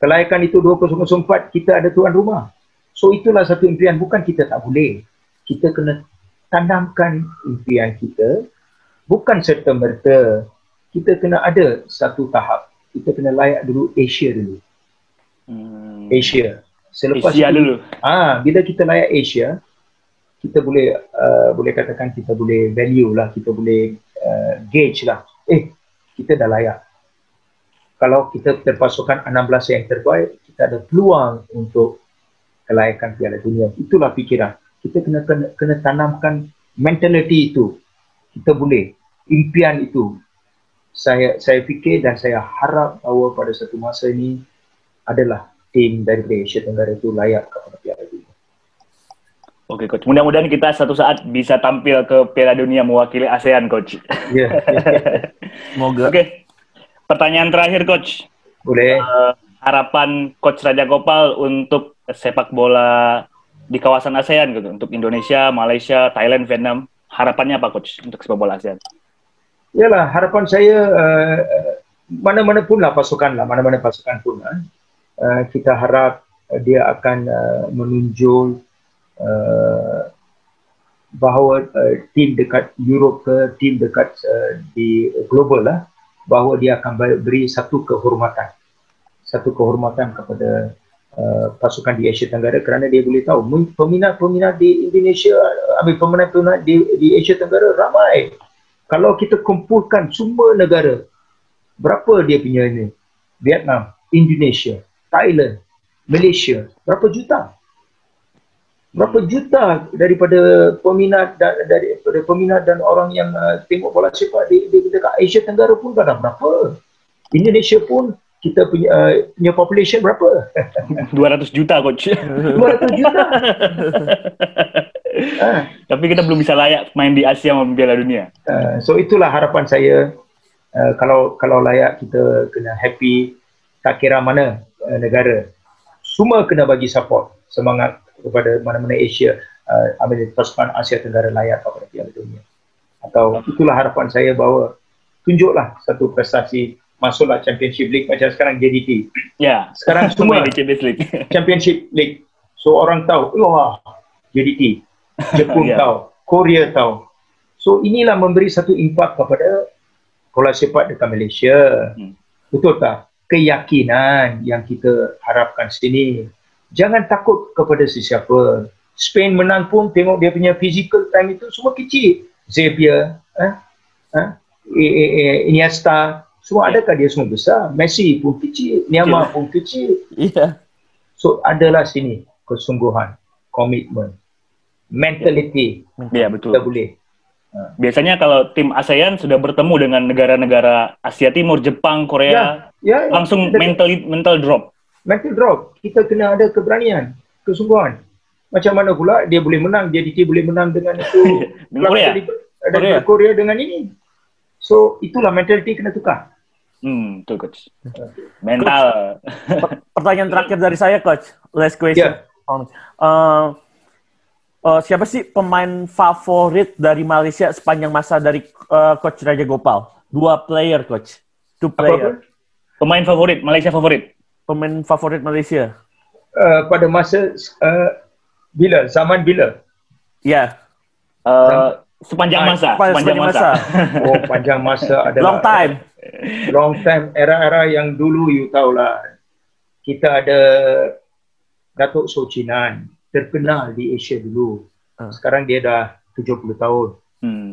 D: Kelayakan itu 2004 kita ada tuan rumah. So itulah satu impian bukan kita tak boleh. Kita kena tanamkan impian kita bukan serta merta kita kena ada satu tahap. Kita kena layak dulu Asia dulu. Hmm. Asia.
A: Selepas Asia itu, dulu.
D: Ah, bila kita layak Asia, kita boleh uh, boleh katakan kita boleh value lah, kita boleh uh, gauge lah. Eh, kita dah layak kalau kita terpasukan 16 yang terbaik, kita ada peluang untuk kelayakan Piala Dunia. Itulah fikiran. Kita kena kena, kena tanamkan mentality itu. Kita boleh. Impian itu. Saya saya fikir dan saya harap bahawa pada satu masa ini adalah tim dari Asia Tenggara itu layak kepada Piala Dunia.
A: Oke, Coach. Mudah-mudahan kita satu saat bisa tampil ke Piala Dunia mewakili ASEAN, Coach. Iya. Yeah, yeah. Semoga. Oke. Okay. Pertanyaan terakhir, Coach.
D: Boleh. Uh,
A: harapan Coach Raja Gopal untuk sepak bola di kawasan ASEAN gitu, untuk Indonesia, Malaysia, Thailand, Vietnam. Harapannya apa, Coach, untuk sepak bola ASEAN?
D: Yalah, harapan saya uh, mana-mana pun lah pasukan lah, mana-mana pasukan pun lah. Uh, kita harap dia akan uh, menunjuk uh, bahawa uh, tim dekat Europe ke tim dekat uh, di global lah bahawa dia akan beri satu kehormatan satu kehormatan kepada uh, pasukan di Asia Tenggara kerana dia boleh tahu peminat-peminat di Indonesia, uh, ambil peminat-peminat di, di Asia Tenggara ramai. Kalau kita kumpulkan semua negara, berapa dia punya ini? Vietnam, Indonesia, Thailand, Malaysia, berapa juta? Berapa juta daripada peminat dan daripada peminat dan orang yang uh, tengok bola sepak di, di dekat Asia Tenggara pun ada berapa. Indonesia pun kita punya uh, punya population berapa?
A: 200 juta coach.
D: 200 juta.
A: Tapi kita belum bisa layak main di Asia maupun Piala Dunia.
D: uh, so itulah harapan saya uh, kalau kalau layak kita kena happy tak kira mana uh, negara. Semua kena bagi support semangat kepada mana-mana Asia uh, ambil pasukan Asia Tenggara layak kepada Piala Dunia. Atau itulah harapan saya bahawa tunjuklah satu prestasi masuklah Championship League macam sekarang JDT.
A: Ya.
D: Sekarang semua
A: Main di Champions League.
D: Championship League. So orang tahu, wah, JDT. Jepun
A: Ya.
D: tahu, Korea tahu. So inilah memberi satu impak kepada bola sepak dekat Malaysia.
A: Hmm.
D: Betul tak? Keyakinan yang kita harapkan sini. Jangan takut kepada sesiapa. Spain menang pun tengok dia punya physical time itu semua kecil. Xavier, eh? Eh? I- I- I- Iniesta, semua adakah dia semua besar? Messi pun kecil, Neymar pun kecil.
C: Iya.
D: So adalah sini kesungguhan, komitmen, mentality
A: Ya
D: kita
A: betul.
D: boleh.
A: Biasanya kalau tim ASEAN sudah bertemu dengan negara-negara Asia Timur, Jepang, Korea,
D: Ya, ya,
A: langsung
D: ada-
A: mental mental drop.
D: mental drop. Kita kena ada keberanian, kesungguhan. Macam mana pula dia boleh menang, dia dia boleh menang dengan itu
A: Dengan Korea.
C: Korea.
D: Korea. Dengan ini. So itulah mentality kena tukar.
A: Hmm, betul coach. Mental.
C: Per- Pertanyaan terakhir dari saya, coach. Last question.
D: Ya.
C: Uh, uh, siapa sih pemain favorit dari Malaysia sepanjang masa dari uh, coach Raja Gopal? Dua player, coach. Two
D: Apa apa?
C: player.
A: Pemain favorit, Malaysia favorit.
C: Pemain favorit Malaysia.
D: Uh, pada masa uh, bila zaman bila?
C: Ya.
A: Eh, sepanjang masa,
C: Sepanjang
A: sepanjang masa.
D: Oh panjang masa adalah
C: Long time.
D: long time era-era yang dulu you tahulah kita ada Datuk Socinan terkenal di Asia dulu.
C: Ah.
D: sekarang dia dah 70 tahun.
A: Hmm.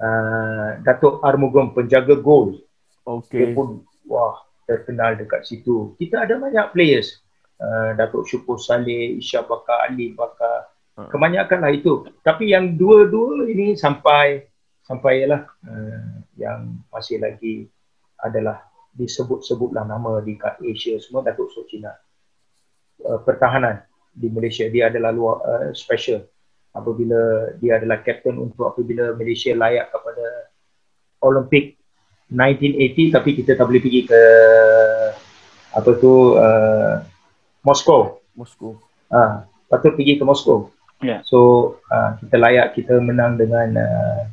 D: uh, Datuk Armugam penjaga gol. Dia
C: Oke.
D: pun wah terkenal dekat situ. Kita ada banyak players. Uh, Datuk Syukur Saleh Isya Bakar Ali Bakar.
C: Ah.
D: kebanyakan lah itu. Tapi yang dua-dua ini sampai sampai lah uh, yang masih lagi adalah disebut-sebutlah nama di kat Asia semua Datuk Socina uh, pertahanan di Malaysia dia adalah luar uh, special. Apabila dia adalah captain untuk apabila Malaysia layak kepada Olimpik 1980 tapi kita tak boleh pergi ke apa tu uh, Moskow
C: Moskow.
D: ah patut pergi ke Moskow
A: Ya.
D: so uh, kita layak kita menang dengan uh,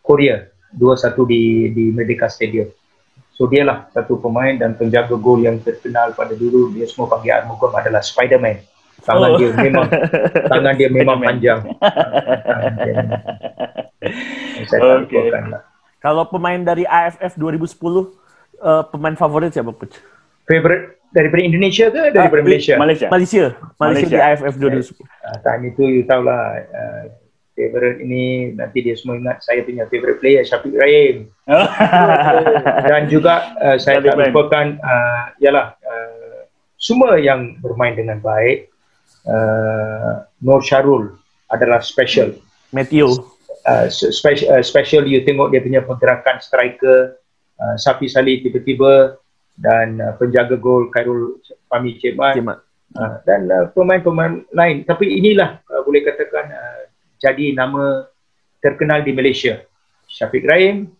D: Korea 2-1 di di Merdeka Stadium. So dialah satu pemain dan penjaga gol yang terkenal pada dulu. Dia semua panggil Armugam adalah Spiderman tangan
A: Oh.
D: dia memang tangan dia memang panjang saya tak lupakan lah
C: Kalau pemain dari AFF 2010, uh, pemain favorit siapa, coach?
D: favorite daripada Indonesia ke daripada
C: Ah,
D: Malaysia?
A: Malaysia.
C: Malaysia. Malaysia, di. AFF 2010.
D: Uh, time itu you tahulah uh, favorite ini nanti dia semua ingat saya punya favorite player Syafiq Rahim dan juga uh, saya tak
A: Syafiq
D: lupakan uh, ialah uh, semua yang bermain dengan baik uh, Nur Syarul adalah special
C: Matthew.
D: uh, special, uh, special you tengok dia punya pergerakan striker uh, Safi Salih tiba-tiba dan uh, penjaga gol Khairul Fahmi Cik Mat
C: Cik Mat.
D: uh, dan uh, pemain-pemain lain tapi inilah uh, boleh katakan uh, jadi nama terkenal di Malaysia Syafiq Rahim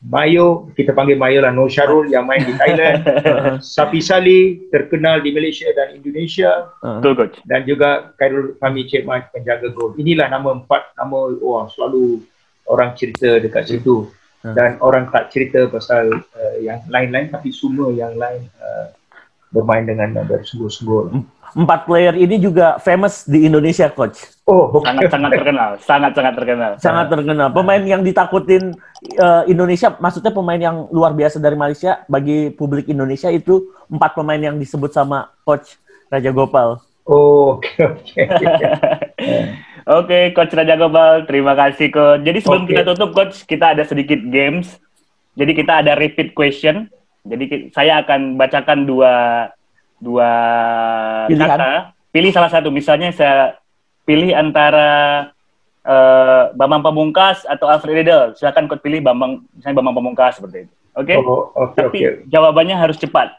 D: Mayo, kita panggil Mayo lah Nur Syarul yang main di Thailand Safi Salih terkenal di Malaysia dan Indonesia
C: Uh,
A: Betul coach.
D: dan juga Khairul Fahmi Cik Mat penjaga gol. Inilah nama empat nama wah selalu orang cerita dekat situ
C: Hmm.
D: dan orang tak cerita pasal uh, yang lain-lain tapi semua yang lain uh, bermain dengan uh, bersungguh-sungguh.
C: Empat player ini juga famous di Indonesia, coach.
D: Oh,
A: Sangat-sangat terkenal. Sangat-sangat terkenal.
C: Sangat terkenal. Pemain yang ditakutin uh, Indonesia, maksudnya pemain yang luar biasa dari Malaysia bagi publik Indonesia itu empat pemain yang disebut sama coach Raja Gopal.
D: Oh, oke oke.
A: Oke, Coach Raja Gopal, terima kasih Coach. Jadi sebelum
D: Oke.
A: kita tutup Coach, kita ada sedikit games. Jadi kita ada repeat question. Jadi saya akan bacakan dua dua
C: Pilihan.
A: kata. Pilih salah satu. Misalnya saya pilih antara eh, Bambang Pamungkas atau Alfred Riedel. Silakan Coach pilih Bambang, misalnya Bambang Pamungkas seperti itu. Oke?
D: Oh, oke
A: Tapi
D: oke.
A: jawabannya harus cepat.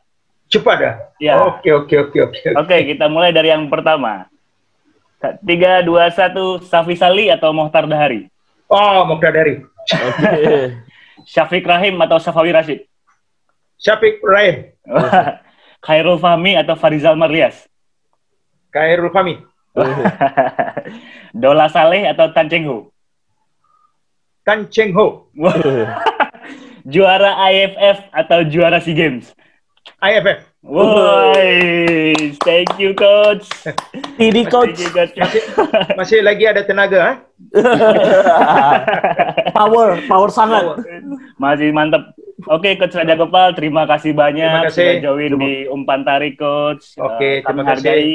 D: Cepat dah.
A: Ya.
D: Oke oke oke oke.
A: Oke, kita mulai dari yang pertama. Tiga, dua, satu, Safi Sali atau Mohtar Dahari?
D: Oh, Mokhtar dari.
C: Oke.
A: Syafiq Rahim atau Safawi Rashid?
D: Syafiq Rahim.
A: Khairul Fahmi atau Farizal Marlias?
D: Khairul Fahmi.
A: Dola Saleh atau Tan Cheng Ho?
D: Tan Cheng Ho.
A: Juara IFF atau juara SEA Games?
D: IFF.
A: Woi, thank you coach.
C: Ini coach.
A: You coach.
D: Masih, masih lagi ada tenaga, ha?
C: power, power sangat.
A: Masih mantep. Oke, Coach Raja Gopal, terima kasih banyak
D: Terima kasih.
A: sudah join di Umpan Tarik, Coach.
D: Oke,
A: Eh, kami
D: terima kasih.
A: hargai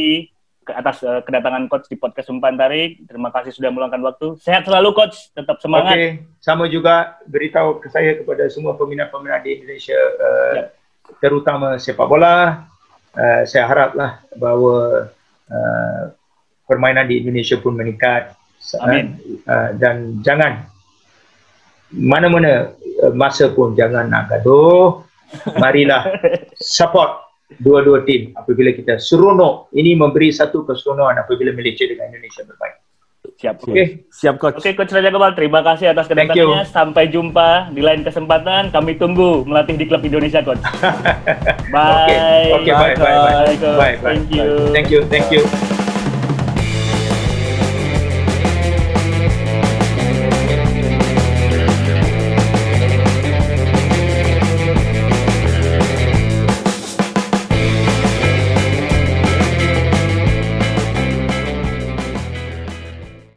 A: ke atas eh, kedatangan Coach di podcast Umpan Tarik. Terima kasih sudah meluangkan waktu. Sehat selalu, Coach. Tetap
D: Oke,
A: semangat.
D: sama juga beritahu ke saya kepada semua peminat-peminat di Indonesia, uh,
A: Ya.
D: terutama sepak bola. Uh, saya haraplah bahawa uh, permainan di Indonesia pun meningkat.
A: Amin.
D: Uh, dan jangan mana-mana masa pun jangan nak gaduh. Marilah support dua-dua tim apabila kita seronok. Ini memberi satu keseronokan apabila Malaysia dengan Indonesia bermain.
A: Siap.
D: Oke.
C: Siap coach.
A: Oke, Coach Raja Gopal, terima kasih atas kedatangannya. Sampai jumpa di lain kesempatan. Kami tunggu melatih di klub Indonesia, Coach. Bye.
D: oke, bye, bye, bye,
A: Coach.
D: bye, bye,
A: Thank you.
D: bye. Thank you, thank you.